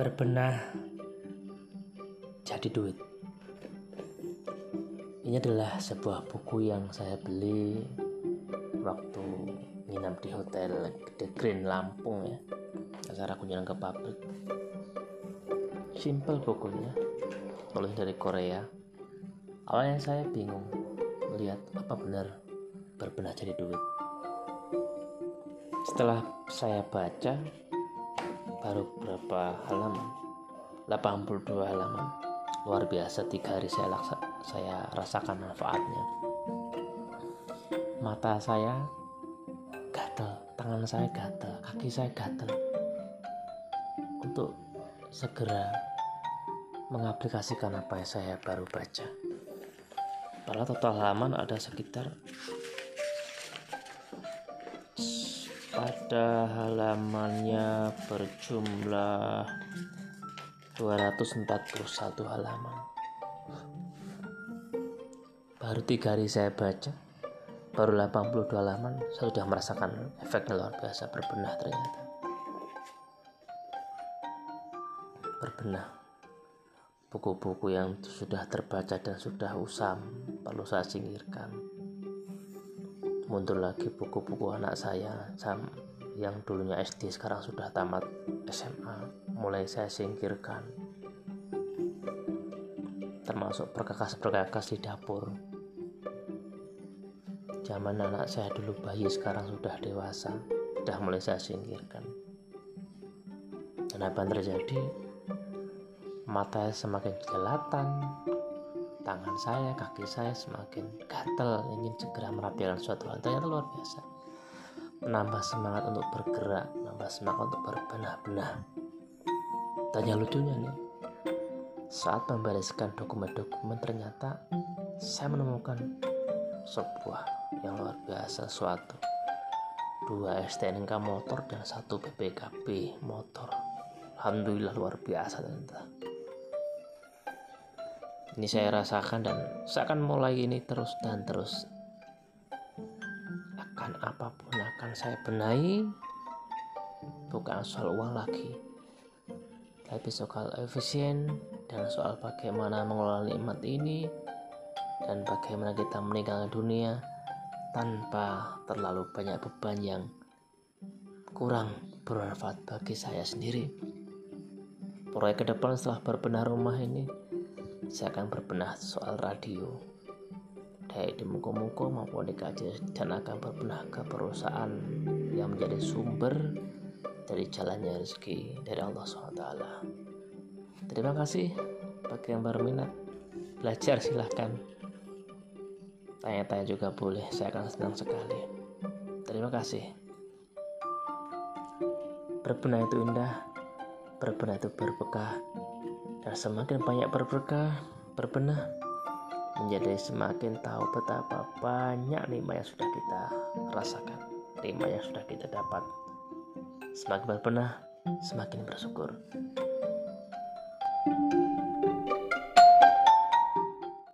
berbenah jadi duit. Ini adalah sebuah buku yang saya beli waktu nginap di hotel The Green Lampung ya. Acara kunjungan ke pabrik. Simple bukunya tulis dari Korea. Awalnya saya bingung melihat apa benar berbenah jadi duit. Setelah saya baca baru berapa halaman? 82 halaman. Luar biasa tiga hari saya laksa, saya rasakan manfaatnya. Mata saya gatal tangan saya gatal kaki saya gatal untuk segera mengaplikasikan apa yang saya baru baca. Padahal total halaman ada sekitar pada halamannya berjumlah 241 halaman. Baru tiga hari saya baca baru 82 halaman saya sudah merasakan efeknya luar biasa berbenah ternyata. Berbenah. Buku-buku yang sudah terbaca dan sudah usam perlu saya singkirkan muncul lagi buku-buku anak saya yang dulunya SD sekarang sudah tamat SMA mulai saya singkirkan. Termasuk perkakas-perkakas di dapur. Zaman anak saya dulu bayi sekarang sudah dewasa. Sudah mulai saya singkirkan. Dan apa yang terjadi? Mata semakin kelihatan tangan saya kaki saya semakin gatel ingin segera merapikan suatu hal. Ternyata luar biasa. Menambah semangat untuk bergerak menambah semangat untuk berbenah-benah. Tanya lucunya nih saat membereskan dokumen-dokumen ternyata saya menemukan sebuah yang luar biasa suatu. Dua STNK motor dan satu BPKB motor. Alhamdulillah luar biasa ternyata ini saya rasakan dan saya akan mulai ini terus dan terus. Akan apa pun akan saya benahi. Bukan soal uang lagi. Tapi soal efisien dan soal bagaimana mengelola nikmat ini dan bagaimana kita meninggalkan dunia tanpa terlalu banyak beban yang kurang bermanfaat bagi saya sendiri. Proyek ke depan setelah berbenah rumah ini, saya akan berbenah soal radio, baik di Muko-Muko maupun di KJ dan akan berbenah ke perusahaan yang menjadi sumber dari jalannya rezeki dari Allah SWT. Terima kasih bagi yang berminat belajar silahkan Tanya-tanya juga boleh, saya akan senang sekali. Terima kasih. Berbenah itu indah, berbenah itu berberkah, dan semakin banyak berberkah, berbenah, menjadi semakin tahu betapa banyak nikmat yang sudah kita rasakan, nikmat yang sudah kita dapat. Semakin berbenah, semakin bersyukur. thank you